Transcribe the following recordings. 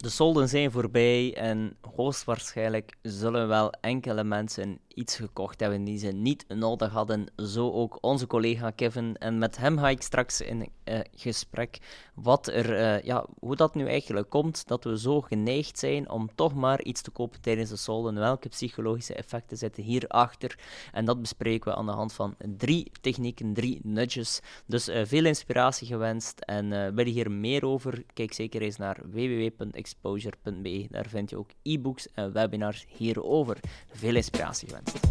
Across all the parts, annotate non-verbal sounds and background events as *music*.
de solden zijn voorbij en hoogstwaarschijnlijk zullen wel enkele mensen iets gekocht hebben die ze niet nodig hadden. Zo ook onze collega Kevin. En met hem ga ik straks in uh, gesprek wat er, uh, ja, hoe dat nu eigenlijk komt dat we zo geneigd zijn om toch maar iets te kopen tijdens de solden. Welke psychologische effecten zitten hierachter? En dat bespreken we aan de hand van drie technieken, drie nudges. Dus uh, veel inspiratie gewenst. En wil je hier meer over? Kijk zeker eens naar www.exposure.be. Daar vind je ook e-books en webinars hierover. Veel inspiratie gewenst.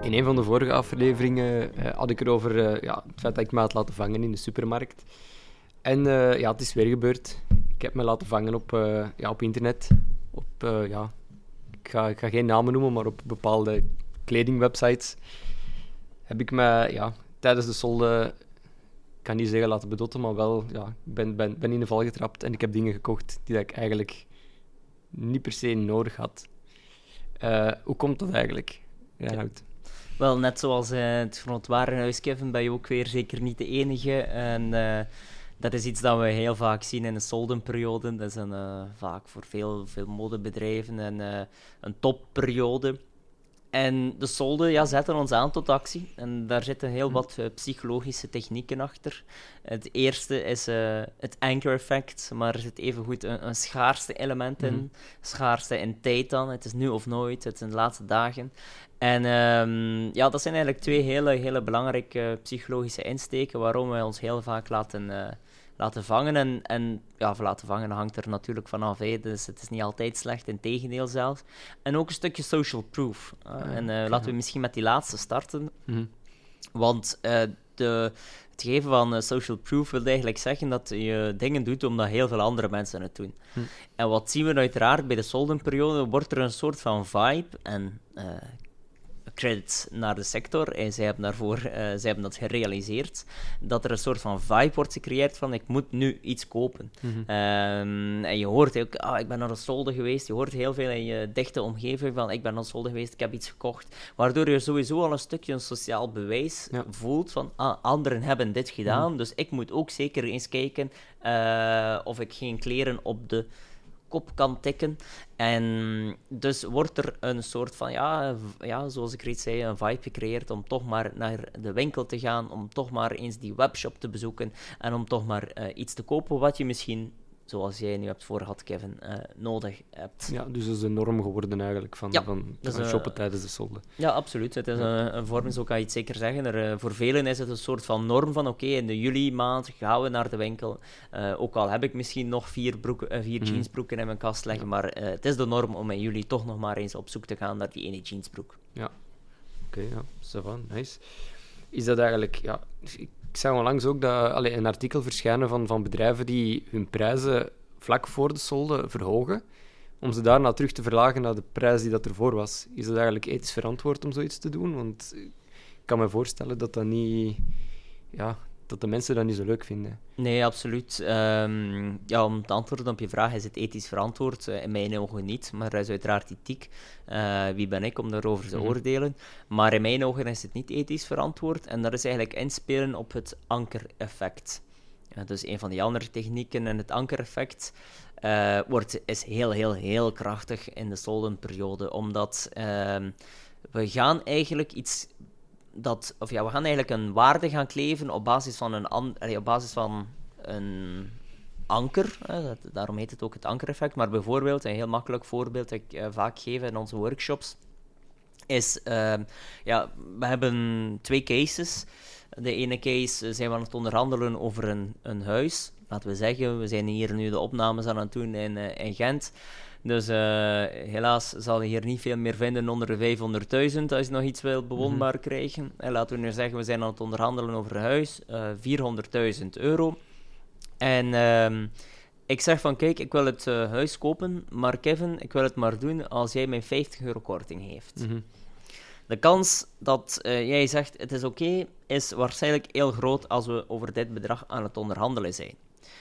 In een van de vorige afleveringen uh, had ik erover uh, ja, het feit dat ik me had laten vangen in de supermarkt. En uh, ja, het is weer gebeurd. Ik heb me laten vangen op, ja, op internet. Op, ja, ik, ga, ga geen namen noemen, maar op bepaalde kledingwebsites heb ik me ja, tijdens de solde, ik kan niet zeggen laten bedotten, maar wel, ja, ik ben, ben, ben in de val getrapt en ik heb dingen gekocht die ik eigenlijk niet per se nodig had. Uh, hoe komt dat eigenlijk, Reinhard? Wel, net zoals uh, het Warenhuis, Kevin, ben je ook weer zeker niet de enige. En uh, dat is iets dat we heel vaak zien in de soldenperiode. Dat is een, uh, vaak voor veel, veel modebedrijven en, een topperiode. En de solden ja, zetten ons aan tot actie. En daar zitten heel wat uh, psychologische technieken achter. Het eerste is uh, het anchor effect, maar er zit evengoed een, een schaarste element in. Mm. Schaarste in tijd dan. Het is nu of nooit, het zijn de laatste dagen. En um, ja, dat zijn eigenlijk twee hele, hele belangrijke psychologische insteken waarom wij ons heel vaak laten... Laten vangen. En, en ja, laten vangen hangt er natuurlijk vanaf. Hè. Dus het is niet altijd slecht, in tegendeel zelfs. En ook een stukje social proof. Uh, en uh, laten we misschien met die laatste starten. Mm Want uh, de, het geven van social proof wil eigenlijk zeggen dat je dingen doet omdat heel veel andere mensen het doen. Hm. En wat zien we uiteraard bij de soldenperiode? Wordt er een soort van vibe. En credits naar de sector. En zij hebben, daarvoor, uh, zij hebben dat gerealiseerd. Dat er een soort van vibe wordt gecreëerd van ik moet nu iets kopen. Mhm. Ehm, en je hoort ook, ah, ik ben naar een solde geweest. Je hoort heel veel in je dichte omgeving van ik ben naar een solde geweest, ik heb iets gekocht. Waardoor je sowieso al een stukje een sociaal bewijs voelt van ah, anderen hebben dit gedaan, mhm. dus ik moet ook zeker eens kijken uh, of ik geen kleren op de kop kan tikken. En dus wordt er een soort van, ja, ja, zoals ik reeds zei, een vibe gecreëerd om toch maar naar de winkel te gaan, om toch maar eens die webshop te bezoeken en om toch maar uh, iets te kopen wat je misschien zoals jij nu hebt voorgehad, Kevin, uh, nodig hebt. Ja, dus dat is de norm geworden eigenlijk van, van, van uh, shoppen tijdens de solde. Ja, absoluut. Het is een, een, vorm, zo kan je het zeker zeggen. Er, uh, voor velen is het een soort van norm van oké, in de juli maand gaan we naar de winkel. ook al heb ik misschien nog vier, broeken, vier mm. jeansbroeken in mijn kast liggen, maar het is de norm om in juli toch nog maar eens op zoek te gaan naar die ene jeansbroek. Ja, oké, okay, ja, ça va, nice. Is dat eigenlijk, ja, ik zag onlangs ook dat, allee, een artikel verschijnen van, van bedrijven die hun prijzen vlak voor de solde verhogen, om ze daarna terug te verlagen naar de prijs die dat ervoor was. Is dat eigenlijk ethisch verantwoord om zoiets te doen? Want ik kan me voorstellen dat dat niet... Ja, dat de mensen dat niet zo leuk vinden. Nee, absoluut. Ehm, ja, om te antwoorden op je vraag, is het ethisch verantwoord? Uh, in mijn ogen niet, maar dat is uiteraard ethiek. Uh, wie ben ik om daarover te mhm. oordelen? Maar in mijn ogen is het niet ethisch verantwoord en dat is eigenlijk inspelen op het ankereffect. Ja, dus een van die andere technieken en het ankereffect uh, wordt, is heel, heel, heel krachtig in de soldenperiode, omdat ehm, we gaan eigenlijk iets dat, of ja, we gaan eigenlijk een waarde gaan kleven op basis van een, an, op basis van een anker. Hè, daarom heet het ook het ankereffect. Maar bijvoorbeeld, een heel makkelijk voorbeeld dat ik uh, vaak geef in onze workshops, is, uh, ja, we hebben twee cases. De ene case zijn we aan het onderhandelen over een, een huis. Laten we zeggen, we zijn hier nu de opnames aan het doen in, in Gent. Dus uh, helaas zal je hier niet veel meer vinden onder de 500.000 als je nog iets wil bewoonbaar mm krijgen. En laten we nu zeggen, we zijn aan het onderhandelen over een huis, uh, eh, 400.000 euro. En uh, ik zeg van, kijk, ik wil het uh, huis kopen, maar Kevin, ik wil het maar doen als jij mij 50 euro korting geeft. Mm De kans dat jij zegt het is oké, is waarschijnlijk heel groot als we over dit bedrag aan het onderhandelen zijn.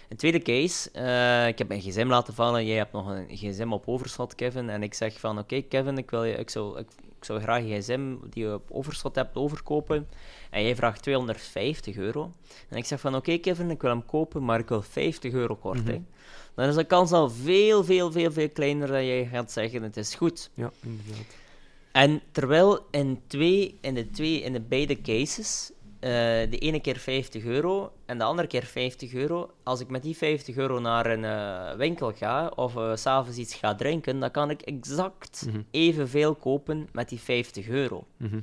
Een tweede case, eh, ik heb mijn gsm laten vallen, jij hebt nog een gsm op overschot, Kevin, en ik zeg van, oké Kevin, ik, wil je, ik, zou, ik, ik zou graag een gsm die je op overschot hebt overkopen, en jij vraagt 250 euro. En ik zeg van, oké Kevin, ik wil hem kopen, maar ik wil 50 euro korting. Dan is de kans al veel, veel, veel, veel kleiner dat jij gaat zeggen, het is goed. Ja, inderdaad. En terwijl in, twee, in, de, twee, in de beide cases, eh, de ene keer 50 euro en de andere keer 50 euro, als ik met die 50 euro naar een eh, winkel ga of uh, s'avonds iets ga drinken, dan kan ik exact Mhm. evenveel kopen met die 50 euro. Mhm.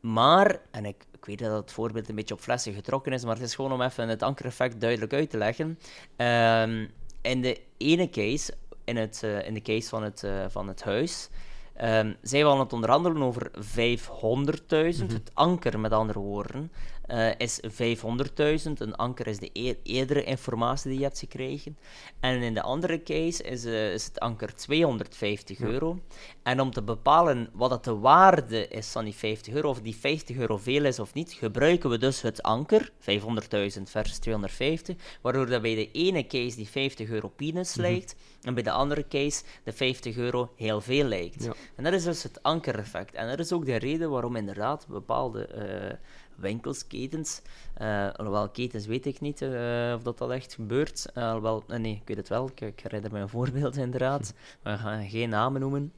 Maar, en ik, ik weet dat het voorbeeld een beetje op flessen getrokken is, maar het is gewoon om even het ankereffect duidelijk uit te leggen. Ehm, in de ene case, in, het, eh, in de case van het, eh, van het huis, ehm, zijn we aan het onderhandelen over 500.000. Het anker, met andere woorden, eh, is 500.000. Een anker is de e- eerdere informatie die je hebt gekregen. En in de andere case is, eh, is het anker 250 euro. En om te bepalen wat het de waarde is van die 50 euro, of die 50 euro veel is of niet, gebruiken we dus het anker, 500.000 versus 250, waardoor dat bij de ene case die 50 euro peanuts lijkt, en bij de andere case de 50 euro heel veel lijkt. Ja. En dat is dus het ankereffect. En dat is ook de reden waarom inderdaad bepaalde eh, winkels, ketens, eh alhoewel ketens weet ik niet eh, of dat al echt gebeurt. Alhoewel, nee, ik weet het wel. Ik, ik herinner me een voorbeeld *laughs* inderdaad. We gaan geen namen noemen.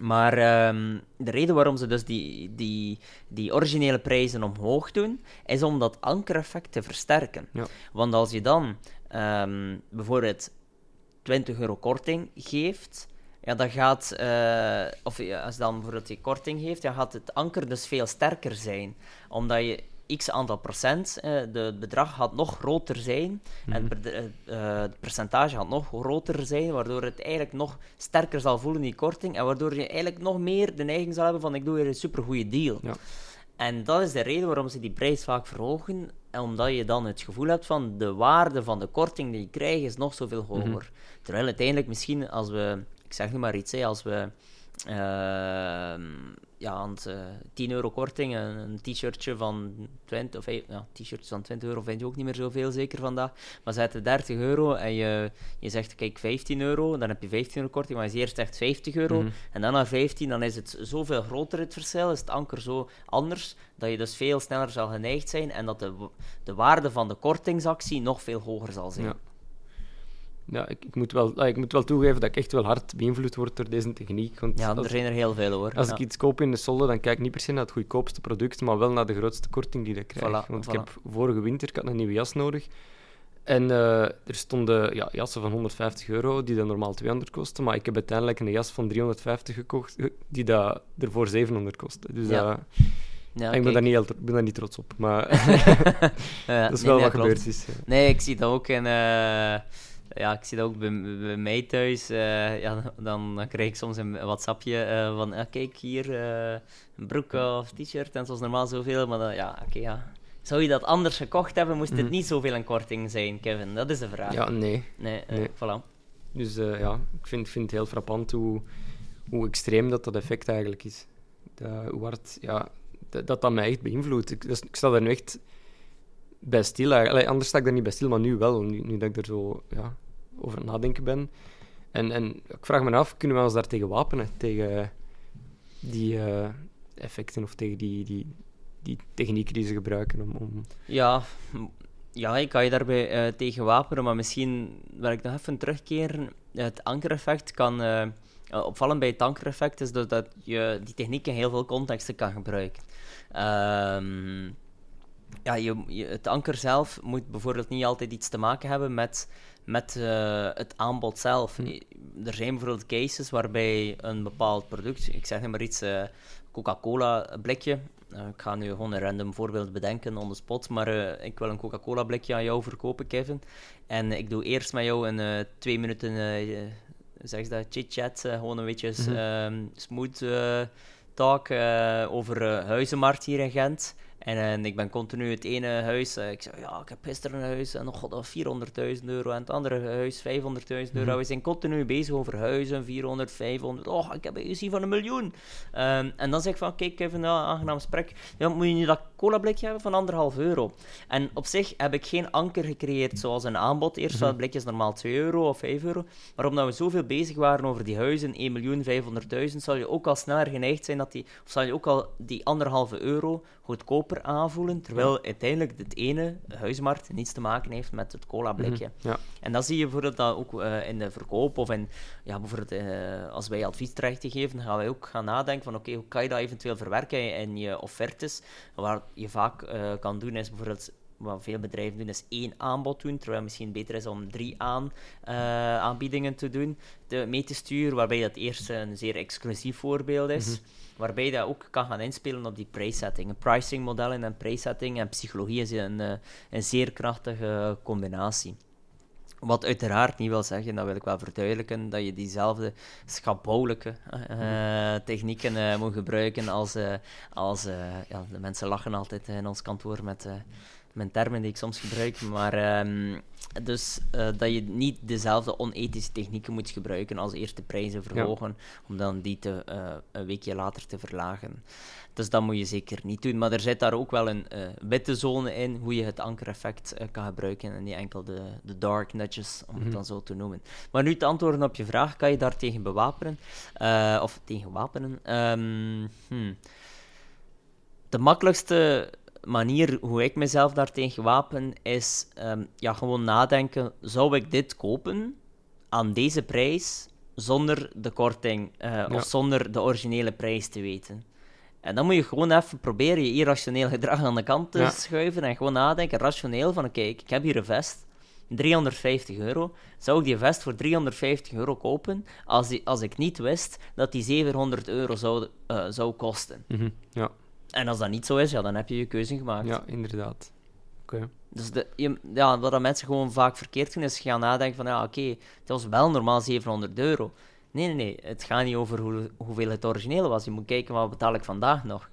Maar ehm, de reden waarom ze dus die, die, die originele prijzen omhoog doen, is om dat ankereffect te versterken. Ja. Want als je dan ehm, bijvoorbeeld 20 euro korting geeft, ja, dan gaat, eh, of als je dan bijvoorbeeld die korting geeft, dan gaat het anker dus veel sterker zijn. Omdat je x aantal procent, eh, de, het bedrag gaat nog groter zijn en het, bed- eh, het percentage gaat nog groter zijn, waardoor het eigenlijk nog sterker zal voelen, die korting, en waardoor je eigenlijk nog meer de neiging zal hebben van ik doe hier een supergoeie deal. Ja. En dat is de reden waarom ze die prijs vaak verhogen, en omdat je dan het gevoel hebt van de waarde van de korting die je krijgt is nog zoveel hoger. Terwijl uiteindelijk misschien als we, ik zeg nu maar iets, hè, als we ehm, ja, aan het, eh, 10 euro korting, een, een t-shirtje van 20, of eh, ja, t-shirtjes van 20 euro vind je ook niet meer zoveel zeker vandaag, maar zet 30 euro en je, je zegt kijk 15 euro, dan heb je 15 euro korting, maar je eerst zegt 50 euro Mhm. en dan naar 15, dan is het zoveel groter het verschil, is het anker zo anders, dat je dus veel sneller zal geneigd zijn en dat de, de waarde van de kortingsactie nog veel hoger zal zijn. Ja. Ja, ik, ik, moet wel, ah, ik moet wel toegeven dat ik echt wel hard beïnvloed word door deze techniek. Want Ja, er zijn er heel veel hoor. als ja. ik iets koop in de solde, dan kijk ik niet per se naar het goedkoopste product, maar wel naar de grootste korting die ik krijg. Voilà, Want voilà. ik heb vorige winter ik had een nieuwe jas nodig. En eh, er stonden ja, jassen van 150 euro, die dan normaal 200 kosten. Maar ik heb uiteindelijk een jas van 350 gekocht, eh, die dat ervoor 700 kostte. Dus Ja. Ja, ik ben daar niet, ben daar niet trots op. Maar *laughs* *laughs* Ja, dat is nee, wel nee, wat klopt. gebeurd is. Nee, ik zie dat ook in... eh, ja, ik zie dat ook bij, bij mij thuis. eh, ja, dan, *laughs* dan krijg ik soms een WhatsAppje eh, van... Ja, kijk, hier eh, een broek of t-shirt en zoals normaal zoveel. Maar dan, ja, oké, ja. Zou je dat anders gekocht hebben, moest het Mhm. niet zoveel een korting zijn, Kevin? Dat is de vraag. ja, nee. Nee, Nee. voilà. Dus ja, ik vind, vind het heel frappant hoe, hoe extreem dat, dat effect eigenlijk is. Dat, hoe hard, ja, dat, dat dat mij echt beïnvloedt. Ik, ik sta daar nu echt bij stil. anders sta ik daar niet bij stil, maar nu wel, nu, dat ik er zo ja, over nadenken ben. En, en ik vraag me af, kunnen we ons daar tegen wapenen? Tegen die eh, effecten of tegen die, die, die technieken die ze gebruiken om... om... Ja, ja, ik kan je daarbij eh, tegen wapenen, maar misschien wil ik nog even terugkeren. Het ankereffect kan... eh, opvallend bij het ankereffect is dat je die techniek in heel veel contexten kan gebruiken. Ehm, ja, je, je- het anker zelf moet bijvoorbeeld niet altijd iets te maken hebben met, met eh, het aanbod zelf. Hm. Er zijn bijvoorbeeld cases waarbij een bepaald product, ik zeg maar iets, eh, Coca-Cola blikje. eh, ik ga nu gewoon een random voorbeeld bedenken on the spot, maar ik wil een Coca-Cola blikje aan jou verkopen, Kevin. En ik doe eerst met jou een twee minuten, zeg je dat, chit-chat, gewoon een beetje Mhm. ehm, smooth talk over huizenmarkt hier in Gent. En, en ik ben continu het ene huis, eh, ik zeg, ja, ik heb gisteren een huis en nog god, 400.000 euro en het andere huis 500.000 euro. Mhm. We zijn continu bezig over huizen, 400, 500, oh, ik heb een gezien van een miljoen. Ehm, en dan zeg ik van, kijk, even een aangenaam gesprek. Ja, moet je nu dat cola blikje hebben van anderhalf euro? En op zich heb ik geen anker gecreëerd zoals een aanbod. Eerst Mhm. wel het blikje is normaal 2 euro of 5 euro. Maar omdat we zoveel bezig waren over die huizen, 1 miljoen 500.000, zal je ook al sneller geneigd zijn dat die, of zal je ook al die anderhalve euro goedkoper aanvoelen, terwijl uiteindelijk het ene, de huismarkt, niets te maken heeft met het cola blikje. Ja. En dat zie je bijvoorbeeld dat ook eh, in de verkoop of in, ja, bijvoorbeeld eh, als wij advies terecht te geven, gaan wij ook gaan nadenken van oké, hoe kan je dat eventueel verwerken in je offertes. Waar je vaak eh, kan doen is bijvoorbeeld wat veel bedrijven doen, is één aanbod doen, terwijl het misschien beter is om drie aan, eh, aanbiedingen te doen, te, mee te sturen, waarbij dat eerst een zeer exclusief voorbeeld is, waarbij je dat ook kan gaan inspelen op die prijssetting. Pricing modellen en prijssetting en psychologie is een, eh, een zeer krachtige combinatie. Wat uiteraard niet wil zeggen, dat wil ik wel verduidelijken, dat je diezelfde schabouwelijke eh, technieken eh, moet gebruiken als, als ja, de mensen lachen altijd in ons kantoor met mijn termen die ik soms gebruik, maar ehm, dus eh, dat je niet dezelfde onethische technieken moet gebruiken als eerst de prijzen verhogen, om dan die te, eh, een weekje later te verlagen. Dus dat moet je zeker niet doen. Maar er zit daar ook wel een eh, witte zone in, hoe je het ankereffect kan gebruiken en niet enkel de, de dark nudges, om het dan zo te noemen. Maar nu te antwoorden op je vraag, kan je daar tegen bewapenen? Of tegen wapenen? Hmm. De makkelijkste manier hoe ik mezelf daartegen wapen is ehm, ja, gewoon nadenken: zou ik dit kopen aan deze prijs zonder de korting eh, Ja. of zonder de originele prijs te weten? En dan moet je gewoon even proberen je irrationeel gedrag aan de kant te Ja. schuiven en gewoon nadenken, rationeel, van oké, ik heb hier een vest, 350 euro. Zou ik die vest voor 350 euro kopen als, die, als ik niet wist dat die 700 euro zou, eh, zou kosten? Mhm. Ja. En als dat niet zo is, ja, dan heb je je keuze gemaakt. ja, inderdaad. Oké. Dus de, je- ja, wat dat mensen gewoon vaak verkeerd doen, is gaan nadenken van, ja, oké, het was wel normaal 700 euro. Nee, nee, nee, het gaat niet over hoe, hoeveel het origineel was. Je moet kijken, wat betaal ik vandaag nog?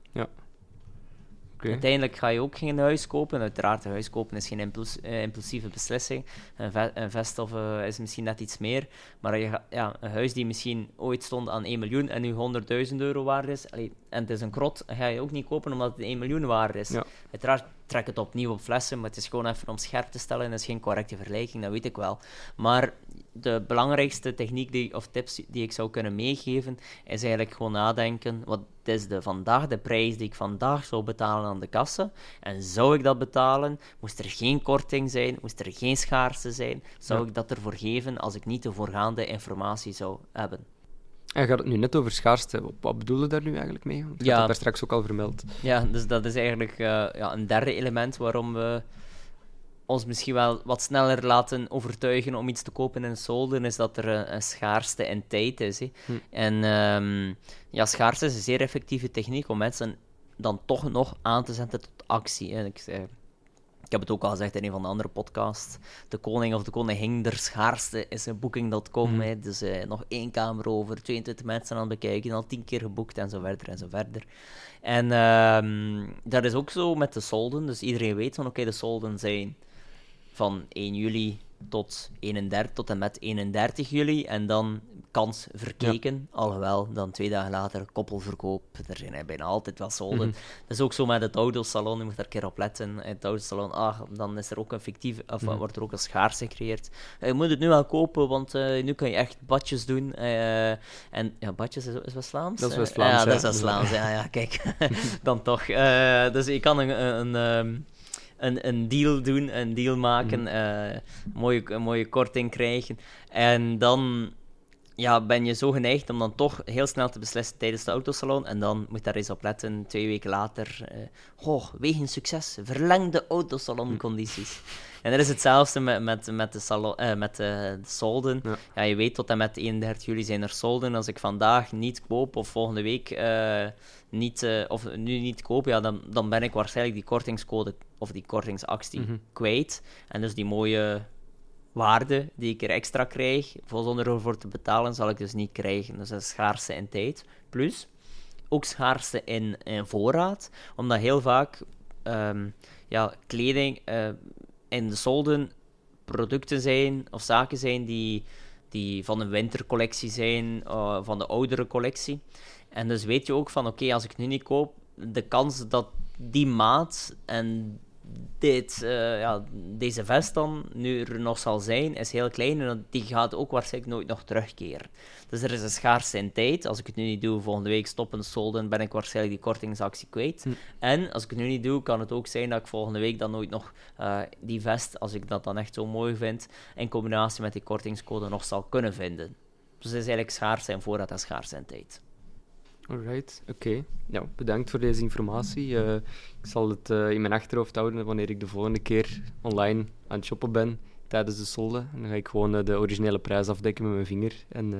Uiteindelijk ga je ook geen huis kopen. Uiteraard, een huis kopen is geen impuls, eh, impulsieve beslissing. Een, ve- een vest of, eh, is misschien net iets meer. Maar je, ga- ja, een huis die misschien ooit stond aan 1 miljoen en nu 100.000 euro waard is, allee, en het is een krot, ga je ook niet kopen omdat het 1 miljoen waard is. Ja. Uiteraard trek het opnieuw op flessen, maar het is gewoon even om scherp te stellen. Het is geen correcte vergelijking, dat weet ik wel. Maar de belangrijkste techniek die, of tips die ik zou kunnen meegeven, is eigenlijk gewoon nadenken, wat is de, vandaag de prijs die ik vandaag zou betalen aan de kassa? En zou ik dat betalen? Moest er geen korting zijn? Moest er geen schaarste zijn? Zou Ja. ik dat ervoor geven als ik niet de voorgaande informatie zou hebben? En gaat het nu net over schaarste? Wat- Wat bedoel je daar nu eigenlijk mee? Want je Ja. daar straks ook al vermeld. Ja, dus dat is eigenlijk eh, ja, een derde element waarom we ons misschien wel wat sneller laten overtuigen om iets te kopen in solden, is dat er een, een schaarste in tijd is. Hè. Hm. En ehm, ja, schaarste is een zeer effectieve techniek om mensen dan toch nog aan te zetten tot actie. Hè. Ik, zei- ik heb het ook al gezegd in een van de andere podcasts. De koning of de koningin der schaarste is een booking.com. Mhm. hè. Dus eh, nog één kamer over, 22 mensen aan het bekijken, al 10 keer geboekt en zo verder en zo verder. En ehm, dat is ook zo met de solden. Dus iedereen weet van oké, de solden zijn van 1 juli tot 31 tot en met 31 juli. En dan kans verkeken. Alhoewel, dan twee dagen later koppelverkoop. Er zijn bijna altijd wel solden. Mhm. Dat is ook zo met het autosalon. Je moet daar een keer op letten. Het autosalon, ah, dan is er ook een fictief, of Mhm. wordt er ook een schaars gecreëerd. Eh, je moet het nu wel kopen, want eh, nu kan je echt badjes doen. eh, en ja, badjes is, is West-Vlaams? Dat is Eh, West-Vlaams, ja, ja. dat is West-Vlaams. Ja, ja, kijk. *laughs* dan toch. Dus je kan een... een, ehm, een, een deal doen, een deal maken, Mhm. eh, een, mooie, een mooie korting krijgen. En dan ja, ben je zo geneigd om dan toch heel snel te beslissen tijdens de autosalon. En dan moet je daar eens op letten, twee weken later. eh oh, wegens succes, verlengde autosaloncondities. *laughs* En dat is hetzelfde met, met, met, de, salon, eh, met de, de solden. Ja. Ja. je weet tot en met 31 juli zijn er solden. Als ik vandaag niet koop of volgende week eh, niet, eh, of nu niet koop, ja, dan, dan ben ik waarschijnlijk die kortingscode of die kortingsactie Mhm. kwijt. En dus die mooie waarde die ik er extra krijg, zonder ervoor te betalen, zal ik dus niet krijgen. Dus dat is schaarste in tijd. Plus, ook schaarste in, in voorraad, omdat heel vaak ehm, ja, kleding in de solden producten zijn of zaken zijn die, die van een wintercollectie zijn, van de oudere collectie. En dus weet je ook van, oké, als ik nu niet koop, de kans dat die maat en dit, uh, ja, deze vest dan nu er nog zal zijn, is heel klein en die gaat ook waarschijnlijk nooit nog terugkeren. Dus er is een schaarste in tijd. Als ik het nu niet doe, volgende week stoppen solden, ben ik waarschijnlijk die kortingsactie kwijt. Hm. En als ik het nu niet doe, kan het ook zijn dat ik volgende week dan nooit nog uh, die vest, als ik dat dan echt zo mooi vind, in combinatie met die kortingscode nog zal kunnen vinden. Dus het is eigenlijk schaars zijn voorraad en schaars in tijd. Alright, oké. Nou, bedankt voor deze informatie. Uh, ik zal het uh, in mijn achterhoofd houden wanneer ik de volgende keer online aan het shoppen ben tijdens de solde. En dan ga ik gewoon uh, de originele prijs afdekken met mijn vinger en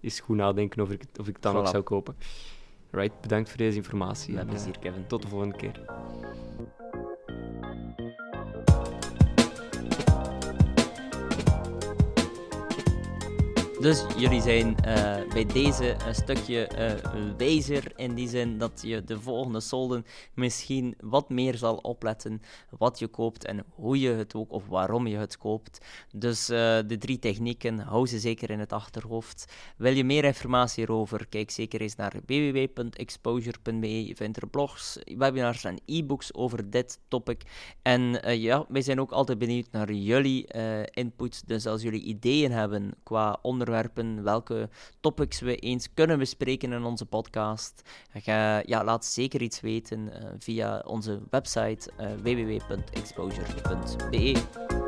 eens goed nadenken of ik, of ik het dan voilà. nog zou kopen. Right, bedankt voor deze informatie. Met plezier, Kevin. Tot de volgende keer. Dus jullie zijn uh, bij deze een stukje uh, wijzer in die zin dat je de volgende solden misschien wat meer zal opletten wat je koopt en hoe je het ook of waarom je het koopt. Dus de drie technieken, hou ze zeker in het achterhoofd. Wil je meer informatie erover, kijk zeker eens naar www.exposure.be. Je vindt er blogs, webinars en e-books over dit topic. En ja, wij zijn ook altijd benieuwd naar jullie input. Dus als jullie ideeën hebben qua welke topics we eens kunnen bespreken in onze podcast. ja, laat zeker iets weten uh, via onze website uh, www.exposure.be.